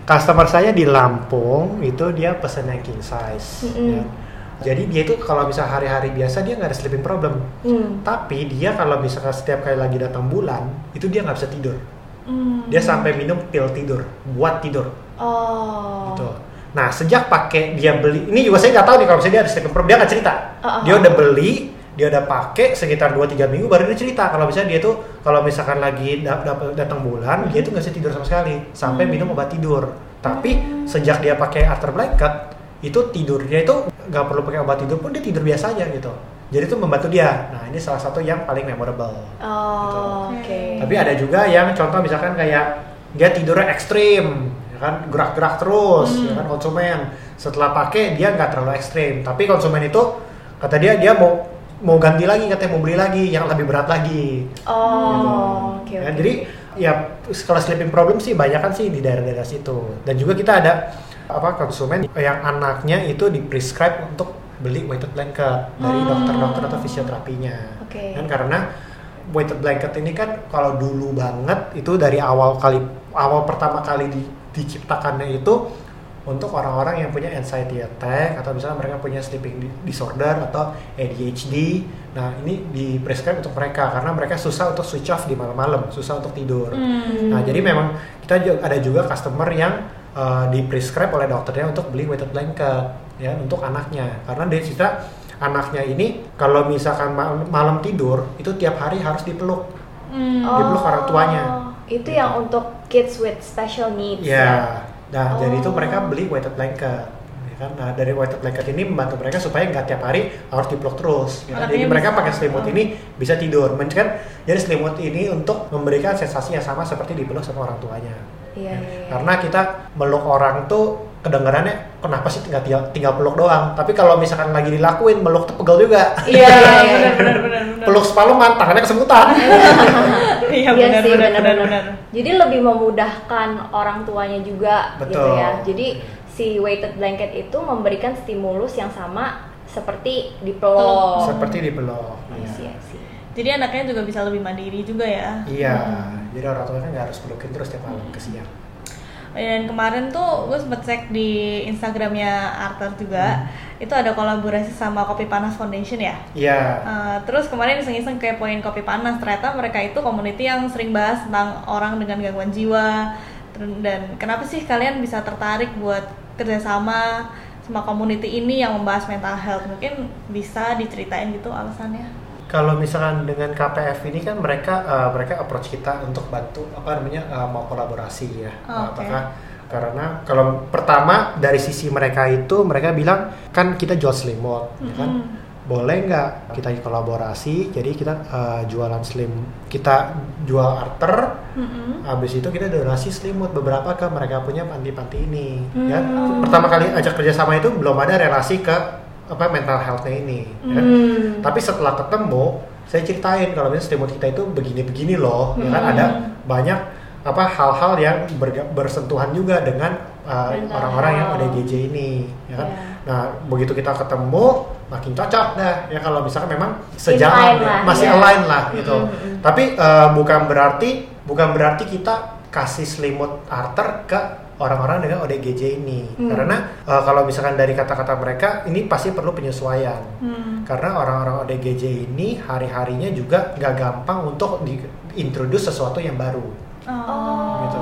Customer saya di Lampung itu dia pesen yang king size. Mm-mm. ya. Jadi dia itu kalau bisa hari-hari biasa dia nggak ada sleeping problem. Hmm. Tapi dia kalau misalkan setiap kali lagi datang bulan, itu dia nggak bisa tidur. Hmm. Dia sampai minum pil tidur, buat tidur. Oh. Gitu. Nah, sejak pakai dia beli, ini juga saya nggak tahu nih kalau misalnya dia ada problem, dia nggak cerita. Uh-uh. Dia udah beli, dia udah pakai sekitar 2-3 minggu baru dia cerita kalau misalnya dia tuh kalau misalkan lagi da- da- datang bulan, dia tuh nggak bisa tidur sama sekali sampai Hmm. minum obat tidur. Tapi sejak dia pakai Arthur blanket, itu tidurnya itu nggak perlu pakai obat tidur pun dia tidur biasa aja gitu. Jadi itu membantu dia. Nah, ini salah satu yang paling memorable. Oh, oke. Gitu. Tapi ada juga yang contoh misalkan kayak dia tidurnya ekstrim, ya kan gerak-gerak terus, ya kan konsumen. Setelah pakai dia nggak terlalu ekstrim, tapi konsumen itu kata dia dia mau mau ganti lagi katanya mau beli lagi yang lebih berat lagi. Oh, oke Ya, oke. jadi ya kalau sleeping problem sih banyak kan sih di daerah-daerah situ. Dan juga kita ada apa konsumen yang anaknya itu di prescribe untuk beli weighted blanket dari Hmm. dokter-dokter atau fisioterapinya. Oke. Kan karena weighted blanket ini kan kalau dulu banget itu dari awal kali awal pertama kali di- diciptakannya itu untuk orang-orang yang punya anxiety attack atau misalnya mereka punya sleeping di- disorder atau ADHD. Nah, ini di prescribe untuk mereka karena mereka susah untuk switch off di malam-malam, susah untuk tidur. Hmm. Nah, jadi memang kita ju- ada juga customer yang uh, di prescribe oleh dokternya untuk beli weighted blanket ya untuk anaknya karena dia cerita anaknya ini kalau misalkan ma- malam tidur itu tiap hari harus dipeluk. Hmm. dipeluk orang tuanya. Itu Gitu. yang untuk kids with special needs. Ya. Nah, jadi itu Oh. mereka beli weighted blanket. Ya kan? Nah, dari weighted blanket ini membantu mereka supaya nggak tiap hari harus dipeluk terus. ya kan? Jadi mereka pakai selimut oh. ini bisa tidur. Kan jadi selimut ini untuk memberikan sensasi yang sama seperti dipeluk sama orang tuanya. Iya, Ya. iya, iya. Karena kita meluk orang tuh kedengarannya kenapa sih tinggal tinggal, tinggal peluk doang. Tapi kalau misalkan lagi dilakuin meluk tuh pegel juga. Iya, Iya, iya, benar iya. benar benar peluk sepaleman tangannya kesemutan. Iya Iya benar sih, benar benar. Jadi lebih memudahkan orang tuanya juga gitu Betul. ya. Jadi si weighted blanket itu memberikan stimulus yang sama seperti dipeluk. Seperti dipeluk. I Iya. see, I see. Jadi anaknya juga bisa lebih mandiri juga ya. Iya, jadi orang tua kan nggak harus pelukin terus tiap malam ke siang. Dan kemarin tuh gue sempet cek di Instagramnya Arthur juga, Hmm. itu ada kolaborasi sama Kopi Panas Foundation ya. Iya. Uh, terus kemarin iseng-iseng kayak poin kopi panas ternyata mereka itu community yang sering bahas tentang orang dengan gangguan jiwa dan kenapa sih kalian bisa tertarik buat kerjasama sama community ini yang membahas mental health mungkin bisa diceritain gitu alasannya Kalau misalkan dengan KPF ini kan mereka eh, mereka approach kita untuk bantu apa namanya eh, mau kolaborasi ya. Oh, oke. Apakah karena kalau pertama dari sisi mereka itu mereka bilang kan kita jual selimut, ya kan? Boleh nggak kita kolaborasi? Jadi kita eh, jualan slim, kita jual arter, Mm-mm. Habis itu kita donasi selimut beberapa ke mereka punya panti-panti ini. Ya, Hmm. pertama kali ajak kerjasama itu belum ada relasi ke apa mental health-nya ini. ya. Hmm. Tapi setelah ketemu, saya ceritain kalau misalnya selimut kita itu begini-begini loh, ya kan Hmm. ada banyak apa hal-hal yang berga- bersentuhan juga dengan uh, Mental orang-orang yang health. ODGJ ini, ya kan. Iya. Nah, begitu kita ketemu makin cocok dah ya kalau misalkan memang sejalan ya, lah, masih ya. align lah gitu. Mm, mm, mm. Tapi eh, bukan berarti bukan berarti kita kasih selimut arter ke orang-orang dengan ODGJ ini. Hmm. Karena eh, kalau misalkan dari kata-kata mereka ini pasti perlu penyesuaian. Hmm. Karena orang-orang ODGJ ini hari-harinya juga nggak gampang untuk diintroduce sesuatu yang baru. Oh. Gitu.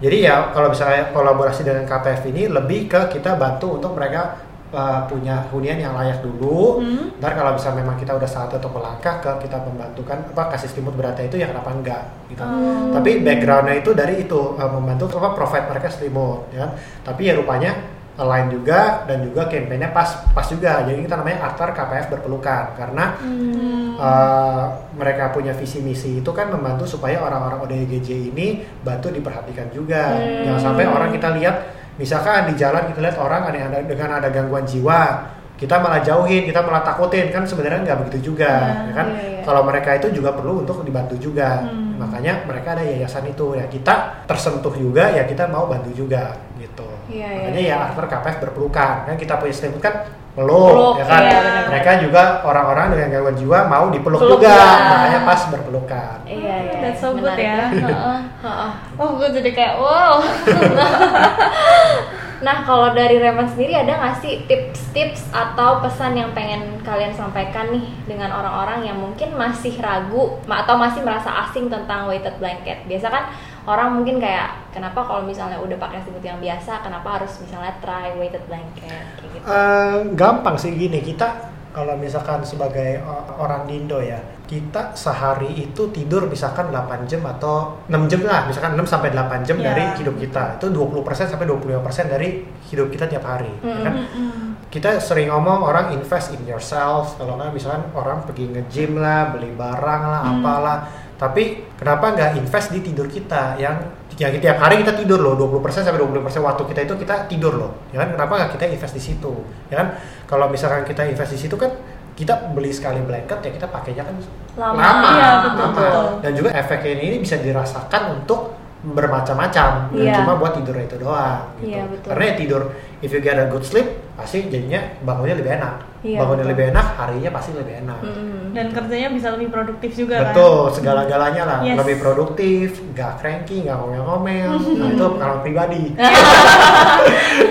Jadi ya kalau misalnya kolaborasi dengan KPF ini lebih ke kita bantu untuk mereka uh, punya hunian yang layak dulu. Hmm. Ntar kalau bisa memang kita udah saat atau melangkah ke kita membantukan apa kasih selimut beratnya itu ya kenapa enggak gitu. Oh. Tapi backgroundnya itu dari itu uh, membantu apa provide mereka selimut ya. Tapi ya rupanya align juga dan juga campaignnya pas pas juga. Jadi kita namanya Aktar KPF berpelukan karena Hmm. uh, mereka punya visi misi itu kan membantu supaya orang-orang ODGJ ini bantu diperhatikan juga. Hmm. Jangan sampai orang kita lihat misalkan di jalan kita lihat orang ada yang ada dengan ada gangguan jiwa kita malah jauhin, kita malah takutin kan sebenarnya nggak begitu juga, Nah, ya kan? iya, iya. Kalau mereka itu juga perlu untuk dibantu juga, Hmm. makanya mereka ada yayasan itu ya kita tersentuh juga ya kita mau bantu juga gitu. Iya, iya, makanya iya. ya after KPF berpelukan kan kita punya selimut kan Peluk, peluk, ya kan? iya, mereka juga orang-orang dengan gangguan jiwa mau dipeluk Peluk juga, juga. makanya pas berpelukan. Iya, iya. That's so good menarik ya. Heeh. Heeh. Oh, gue jadi kayak wow. Nah, kalau dari Revan sendiri ada nggak sih tips-tips atau pesan yang pengen kalian sampaikan nih dengan orang-orang yang mungkin masih ragu atau masih merasa asing tentang weighted blanket? Biasa kan orang mungkin kayak kenapa kalau misalnya udah pakai selimut yang biasa, kenapa harus misalnya try weighted blanket kayak gitu? Eh, gampang sih gini kita kalau misalkan sebagai o- orang di Indo ya kita sehari itu tidur misalkan 8 jam atau 6 jam lah misalkan 6 sampai 8 jam Ya. dari hidup kita itu 20% sampai 25% dari hidup kita tiap hari ya kan? Mm-mm. kita sering ngomong orang invest in yourself kalau nggak misalkan orang pergi nge-gym lah beli barang lah Hmm. apalah tapi kenapa nggak invest di tidur kita yang yang tiap hari kita tidur loh 20% sampai 20% waktu kita itu kita tidur loh ya kan kenapa nggak kita invest di situ ya kan kalau misalkan kita invest di situ kan kita beli sekali blanket ya kita pakainya kan Lama. Iya, betul, lama. betul. dan juga efeknya ini bisa dirasakan untuk bermacam-macam Iya. cuma buat tidur itu doang gitu. Iya, betul. karena ya tidur if you get a good sleep pasti jadinya bangunnya lebih enak Iya, bangunnya betul. lebih enak harinya pasti lebih enak Mm-mm. Dan kerjanya bisa lebih produktif juga kan. betul segala-galanya lah Yes. lebih produktif gak cranky gak ngomel-ngomel nah itu pengalaman pribadi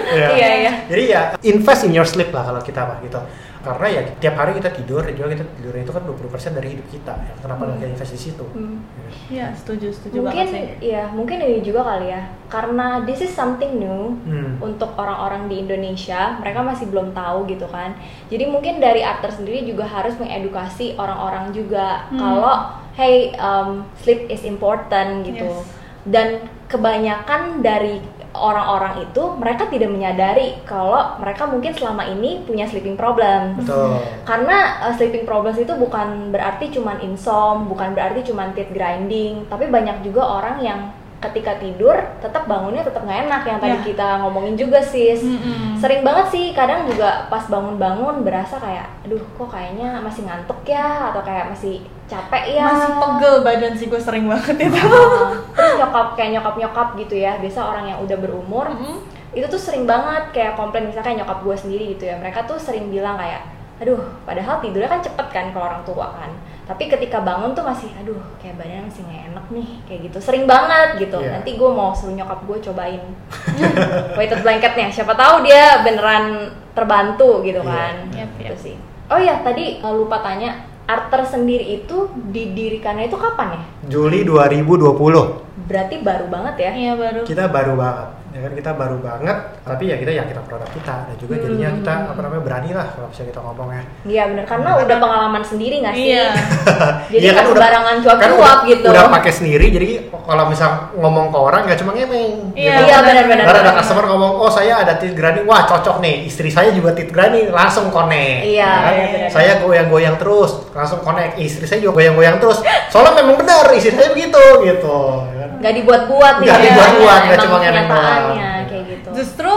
Ya. Iya, iya. jadi ya invest in your sleep lah kalau kita mah gitu karena ya tiap hari kita tidur dan juga kita tidur itu kan 20% dari hidup kita ya. kenapa nggak kita invest di situ Hmm. Iya, setuju, setuju Mungkin banget sih. ya, mungkin ini juga kali ya. Karena this is something new Hmm. untuk orang-orang di Indonesia, mereka masih belum tahu gitu kan. Jadi mungkin dari Arthur sendiri juga harus mengedukasi orang-orang juga Hmm. kalau hey um, sleep is important gitu. Yes. Dan kebanyakan dari orang-orang itu mereka tidak menyadari kalau mereka mungkin selama ini punya sleeping problem. betul Karena uh, sleeping problems itu bukan berarti cuman insom, bukan berarti cuman teeth grinding, tapi banyak juga orang yang ketika tidur tetap bangunnya tetap nggak enak yang tadi Ya. kita ngomongin juga sis. Mm-mm. Sering banget sih kadang juga pas bangun-bangun berasa kayak aduh kok kayaknya masih ngantuk ya atau kayak masih capek ya. Masih pegel badan sih gue sering banget itu. Nah, terus nyokap kayak nyokap-nyokap gitu ya. Biasa orang yang udah berumur Mm-mm. itu tuh sering banget kayak komplain misalnya kayak nyokap gue sendiri gitu ya mereka tuh sering bilang kayak aduh padahal tidurnya kan cepet kan kalau orang tua kan tapi ketika bangun tuh masih aduh kayak badannya masih nggak enak nih kayak gitu. Sering banget gitu. Iya. nanti gue mau suruh nyokap gue cobain. Weighted blanketnya. Siapa tahu dia beneran terbantu gitu Iya. kan. Yap, gitu yap. sih. Oh ya tadi uh, lupa tanya Arter sendiri itu didirikannya itu kapan ya? Juli 2020 berarti baru banget ya? Iya baru. kita baru banget ya kan kita baru banget tapi ya kita yakin sama produk kita dan juga jadinya kita apa namanya berani lah kalau bisa kita ngomong ya Iya bener karena udah pengalaman sendiri nggak sih? Iya. Jadi Iya kan sembarangan cuap-cuap kan udah, gitu. udah pakai sendiri jadi kalau misal ngomong ke orang nggak cuma ngemeng Iya, Iya benar-benar. Ntar ada customer ngomong, oh saya ada teeth grinding, wah cocok nih, istri saya juga teeth grinding, langsung connect. Iya, Ya kan? iya, benar. Saya goyang-goyang terus, langsung connect, istri saya juga goyang-goyang terus. Soalnya memang benar, istri saya begitu, gitu. ya kan? Nggak dibuat-buat. Nggak ya. dibuat-buat, nggak cuma ngemeng doang. kayak gitu. Justru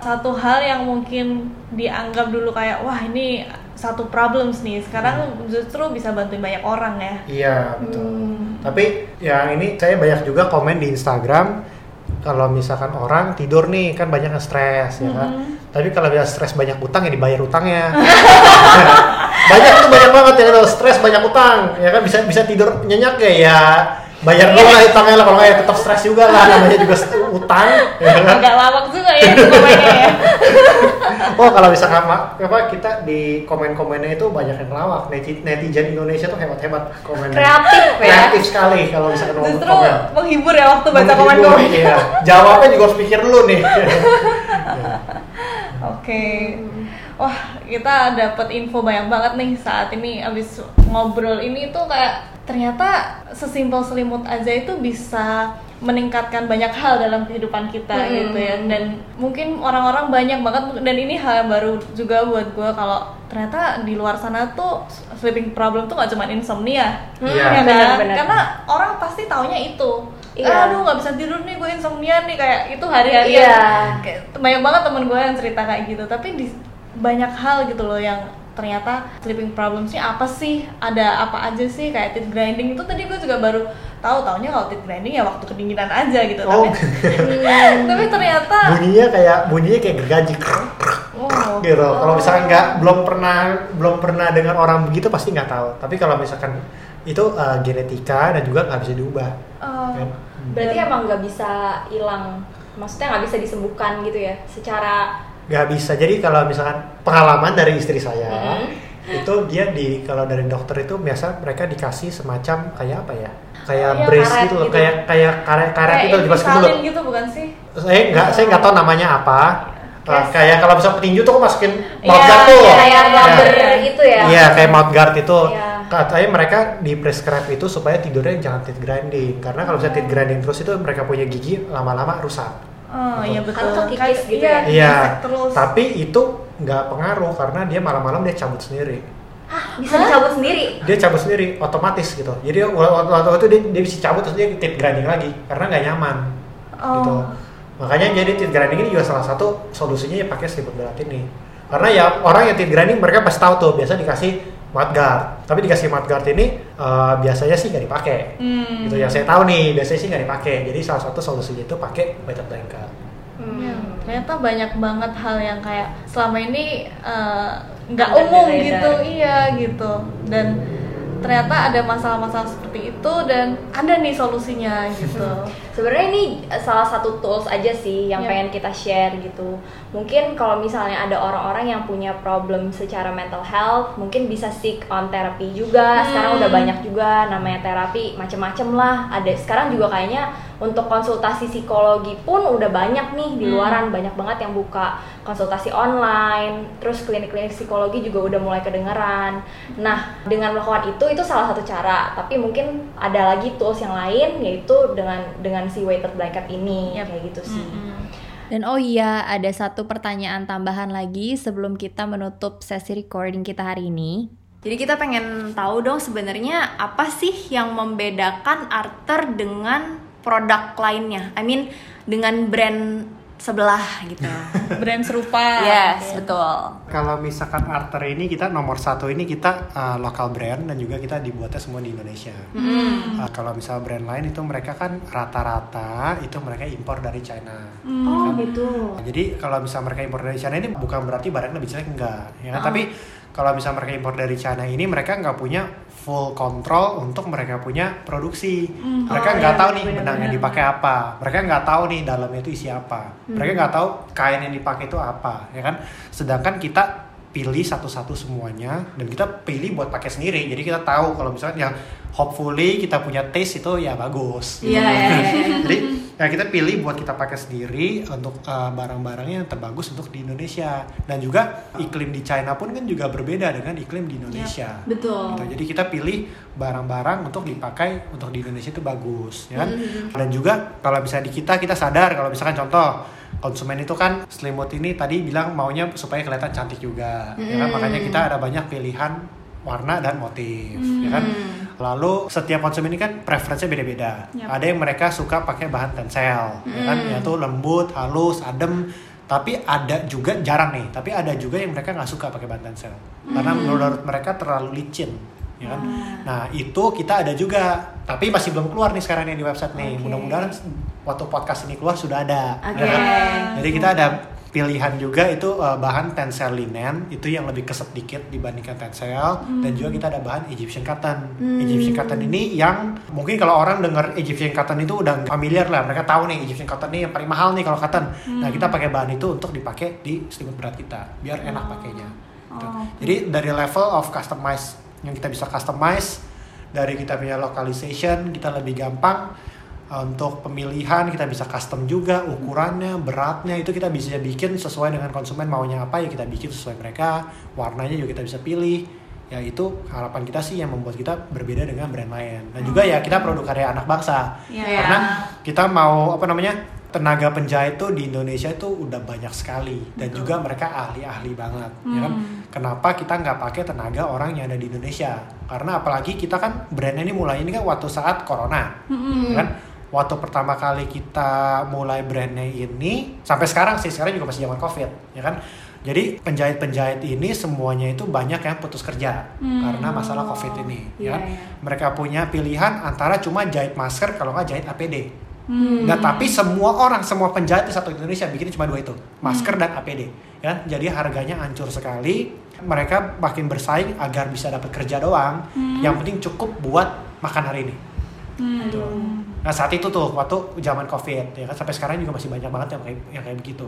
satu hal yang mungkin dianggap dulu kayak wah ini satu problems nih sekarang justru bisa bantuin banyak orang ya. Iya, betul. Hmm. Tapi yang ini saya banyak juga komen di Instagram, kalau misalkan orang tidur nih kan banyak yang stres ya kan. Mm-hmm. Tapi kalau dia stres banyak utang ya dibayar utangnya. banyak tuh banyak banget ya kalau stres banyak utang ya kan bisa bisa tidur nyenyak ya ya bayar dulu lah utangnya lah kalau nggak ya tetap stres juga lah namanya juga utang ya kan? Agak lawak juga ya komennya ya. oh kalau misalkan ma- apa kita di komen-komennya itu banyak yang lawak Neti- netizen Indonesia tuh hebat-hebat komen Kreatif ya. kreatif sekali kalau misalkan ngomong Justru komen menghibur ya waktu baca komen-komen. iya. jawabnya juga harus pikir dulu nih Oke. wah kita dapat info banyak banget nih saat ini abis ngobrol ini tuh kayak ternyata sesimpel selimut aja itu bisa meningkatkan banyak hal dalam kehidupan kita Mm-mm. gitu ya dan mungkin orang-orang banyak banget dan ini hal yang baru juga buat gue kalau ternyata di luar sana tuh sleeping problem tuh gak cuma insomnia Hmm, Iya. ya kan? benar-benar. karena orang pasti taunya itu Iya. aduh nggak bisa tidur nih gue insomnia nih kayak itu hari-hari Iya. kayak banyak banget temen gue yang cerita kayak gitu tapi di banyak hal gitu loh yang ternyata sleeping problemsnya apa sih? Ada apa aja sih? Kayak teeth grinding itu tadi gue juga baru tahu taunya kalau teeth grinding ya waktu kedinginan aja gitu. Oh. tapi Hmm, tapi ternyata bunyinya kayak bunyinya kayak gergaji oh, gitu. kalau misalkan nggak belum pernah belum pernah dengar orang begitu pasti nggak tahu. Tapi kalau misalkan itu uh, genetika dan juga nggak bisa diubah. Oh, kan? Berarti Dan- emang nggak bisa hilang, maksudnya nggak bisa disembuhkan gitu ya, secara nggak bisa jadi kalau misalkan pengalaman dari istri saya Mhm. itu dia di kalau dari dokter itu biasa mereka dikasih semacam kayak apa ya kayak Oh, iya, brace gitu gitu. kayak kayak karet karet kayak itu dimasukin Invisalign gitu bukan sih saya nggak saya nggak tahu namanya apa Uh, Yes. kayak kalau bisa petinju tuh masukin Iya, mouth guard tuh iya, kayak iya, rubber iya. itu ya. Iya kayak mouth guard itu Iya. katanya mereka di prescribe itu supaya tidurnya jangan teeth grinding karena kalau misalnya teeth grinding terus itu mereka punya gigi lama-lama rusak oh iya betul. Kan kekikis Kayak- gitu iya, ya? iya terus. tapi itu nggak pengaruh karena dia malam-malam dia cabut sendiri. Bisa dicabut sendiri. dia cabut sendiri otomatis gitu. Jadi waktu, waktu itu dia, dia bisa cabut terus dia teeth grinding lagi karena nggak nyaman Oh. gitu. Makanya jadi teeth grinding ini juga salah satu solusinya ya pakai selimut berat ini. Karena ya orang yang teeth grinding mereka pasti tahu tuh biasa dikasih mudguard tapi dikasih mudguard ini eh, biasanya sih nggak dipakai Hmm. gitu yang saya tahu nih biasanya sih nggak dipakai jadi salah satu solusinya itu pakai weighted blanket Ya, Hmm. ternyata banyak banget hal yang kayak selama ini eh, nggak Ada umum gitu, iya gitu. Dan ternyata ada masalah-masalah seperti itu dan ada nih solusinya gitu. Sebenarnya ini eh, salah satu tools aja sih yang Iya. pengen kita share gitu. Mungkin kalau misalnya ada orang-orang yang punya problem secara mental health, mungkin bisa seek on therapy juga. Sekarang Hmm. udah banyak juga namanya terapi, macem-macem lah. Ada sekarang juga kayaknya untuk konsultasi psikologi pun udah banyak nih di Hmm. luaran, banyak banget yang buka konsultasi online. Terus klinik-klinik psikologi juga udah mulai kedengeran. Nah, dengan melakukan itu itu salah satu cara, tapi mungkin ada lagi tools yang lain yaitu dengan dengan si weighted blanket ini Yap. kayak gitu sih. Mm-mm. Dan oh iya, ada satu pertanyaan tambahan lagi sebelum kita menutup sesi recording kita hari ini. Jadi kita pengen tahu dong sebenarnya apa sih yang membedakan Arthur dengan produk lainnya? I mean dengan brand sebelah gitu. Brand serupa. yes, gitu. betul. Kalau misalkan Arter ini kita nomor satu ini kita uh, lokal brand dan juga kita dibuatnya semua di Indonesia. Hmm. Uh, kalau misal brand lain itu mereka kan rata-rata itu mereka impor dari China. Oh Kan? gitu. Nah, Jadi kalau misal mereka impor dari China ini bukan berarti barangnya lebih jelek enggak, ya? Oh. Tapi kalau misal mereka impor dari China ini mereka nggak punya full control untuk mereka punya produksi. Mereka Oh, nggak iya, tahu nih benar-benar. benang yang dipakai apa. Mereka nggak tahu nih dalamnya itu isi apa. Mereka nggak tahu kain yang dipakai itu apa, ya kan? Sedangkan kita pilih satu-satu semuanya dan kita pilih buat pakai sendiri. Jadi kita tahu kalau misalnya hopefully kita punya taste itu ya bagus. Iya, iya, iya, iya. Jadi ya kita pilih buat kita pakai sendiri untuk uh, barang-barangnya yang terbagus untuk di Indonesia dan juga iklim di China pun kan juga berbeda dengan iklim di Indonesia. Betul. Gitu. Jadi kita pilih barang-barang untuk dipakai untuk di Indonesia itu bagus, ya kan? Dan juga kalau bisa di kita kita sadar kalau misalkan contoh konsumen itu kan selimut ini tadi bilang maunya supaya kelihatan cantik juga, ya kan? Makanya kita ada banyak pilihan warna dan motif, ya kan? Lalu setiap konsumen ini kan preferensinya beda-beda. Yap. Ada yang mereka suka pakai bahan tensel, ya kan? Yaitu lembut, halus, adem. Tapi ada juga jarang nih. Tapi ada juga yang mereka nggak suka pakai bahan tensel karena menurut mereka terlalu licin, ya kan? Nah itu kita ada juga. Tapi masih belum keluar nih sekarang nih di website nih. Oke. Mudah-mudahan waktu podcast ini keluar sudah ada. Oke. ya kan? Jadi kita ada pilihan juga itu uh, bahan tensel linen itu yang lebih keset dikit dibandingkan tensel dan juga kita ada bahan Egyptian cotton. Egyptian cotton ini yang mungkin kalau orang dengar Egyptian cotton itu udah familiar lah, mereka tahu nih Egyptian cotton ini yang paling mahal nih kalau cotton. Nah kita pakai bahan itu untuk dipakai di selimut berat kita biar enak pakainya. Gitu. Jadi dari level of customize yang kita bisa customize dari kita punya localization kita lebih gampang untuk pemilihan kita bisa custom juga ukurannya beratnya itu kita bisa bikin sesuai dengan konsumen maunya apa ya kita bikin sesuai mereka warnanya juga kita bisa pilih. Ya itu harapan kita sih yang membuat kita berbeda dengan brand lain. Dan juga ya kita produk karya anak bangsa. Iya. karena kita mau apa namanya tenaga penjahit tuh di Indonesia itu udah banyak sekali. Dan juga mereka ahli-ahli banget ya kan? Kenapa kita nggak pakai tenaga orang yang ada di Indonesia? Karena apalagi kita kan brandnya ini mulai ini kan waktu saat corona ya kan waktu pertama kali kita mulai brandnya ini sampai sekarang sih sekarang juga masih zaman covid ya kan jadi penjahit-penjahit ini semuanya itu banyak yang putus kerja karena masalah covid ini ya kan? Iya, mereka punya pilihan antara cuma jahit masker kalau nggak jahit APD Nah, tapi semua orang, semua penjahit di satu Indonesia bikin cuma dua itu, masker dan APD. Ya, jadi harganya hancur sekali. Mereka makin bersaing agar bisa dapat kerja doang. Yang penting cukup buat makan hari ini. Gitu. Nah saat itu tuh waktu zaman covid ya kan sampai sekarang juga masih banyak banget yang kayak yang kayak begitu.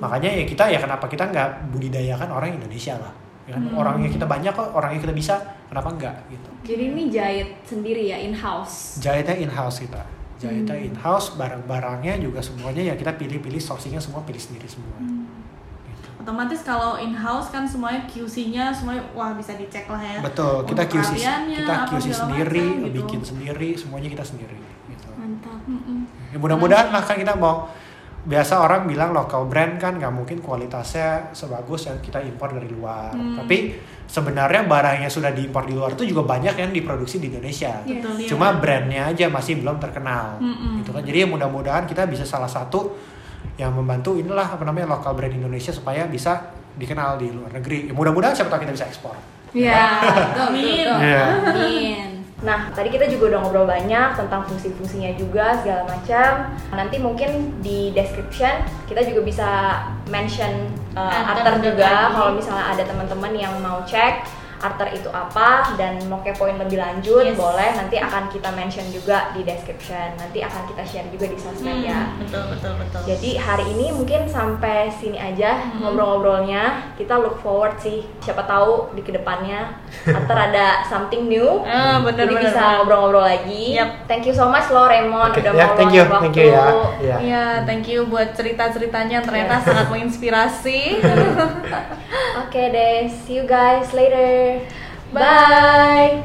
Makanya ya kita ya kenapa kita nggak budidayakan orang Indonesia lah. Ya kan? Orangnya kita banyak kok, orangnya kita bisa, kenapa enggak gitu. Jadi ini jahit sendiri ya in house. Jahitnya in house kita. Jahitnya in house, barang-barangnya juga semuanya ya kita pilih-pilih sourcingnya semua pilih sendiri semua. Gitu. otomatis kalau in house kan semuanya QC-nya semuanya wah bisa dicek lah ya Betul, kita Untuk QC kita QC sendiri, macam gitu. bikin sendiri, semuanya kita sendiri Mantap. Ya, mudah-mudahan lah kan kita mau biasa orang bilang local brand kan nggak mungkin kualitasnya sebagus yang kita impor dari luar. Hmm. Tapi sebenarnya barang yang sudah diimpor di luar itu juga banyak yang diproduksi di Indonesia. Betul, iya. Cuma brandnya aja masih belum terkenal. Mm-mm. Gitu kan. Jadi ya mudah-mudahan kita bisa salah satu yang membantu inilah apa namanya local brand Indonesia supaya bisa dikenal di luar negeri. Ya, mudah-mudahan siapa tahu kita bisa ekspor. Iya, betul, Amin. betul. Iya. Amin. Nah, tadi kita juga udah ngobrol banyak tentang fungsi-fungsinya juga segala macam. Nanti mungkin di description kita juga bisa mention uh, Arter Arter juga kalau misalnya ada teman-teman yang mau cek Arter itu apa dan mau kepoin lebih lanjut Yes. boleh nanti akan kita mention juga di description. Nanti akan kita share juga di sosmed ya. Hmm, betul betul betul Jadi hari ini mungkin sampai sini aja Hmm. ngobrol-ngobrolnya. Kita look forward sih. Siapa tahu di ke depannya antara ada something new. Ah, bener, Jadi bener, bisa ngobrol-ngobrol lagi. Yap. Thank you so much lo Raymond Oke, udah ya, mau thank you, luangin thank you ya. waktu. Iya. Iya, thank you buat cerita-ceritanya yang ternyata Iya. sangat menginspirasi. Oke deh, see you guys later. Bye.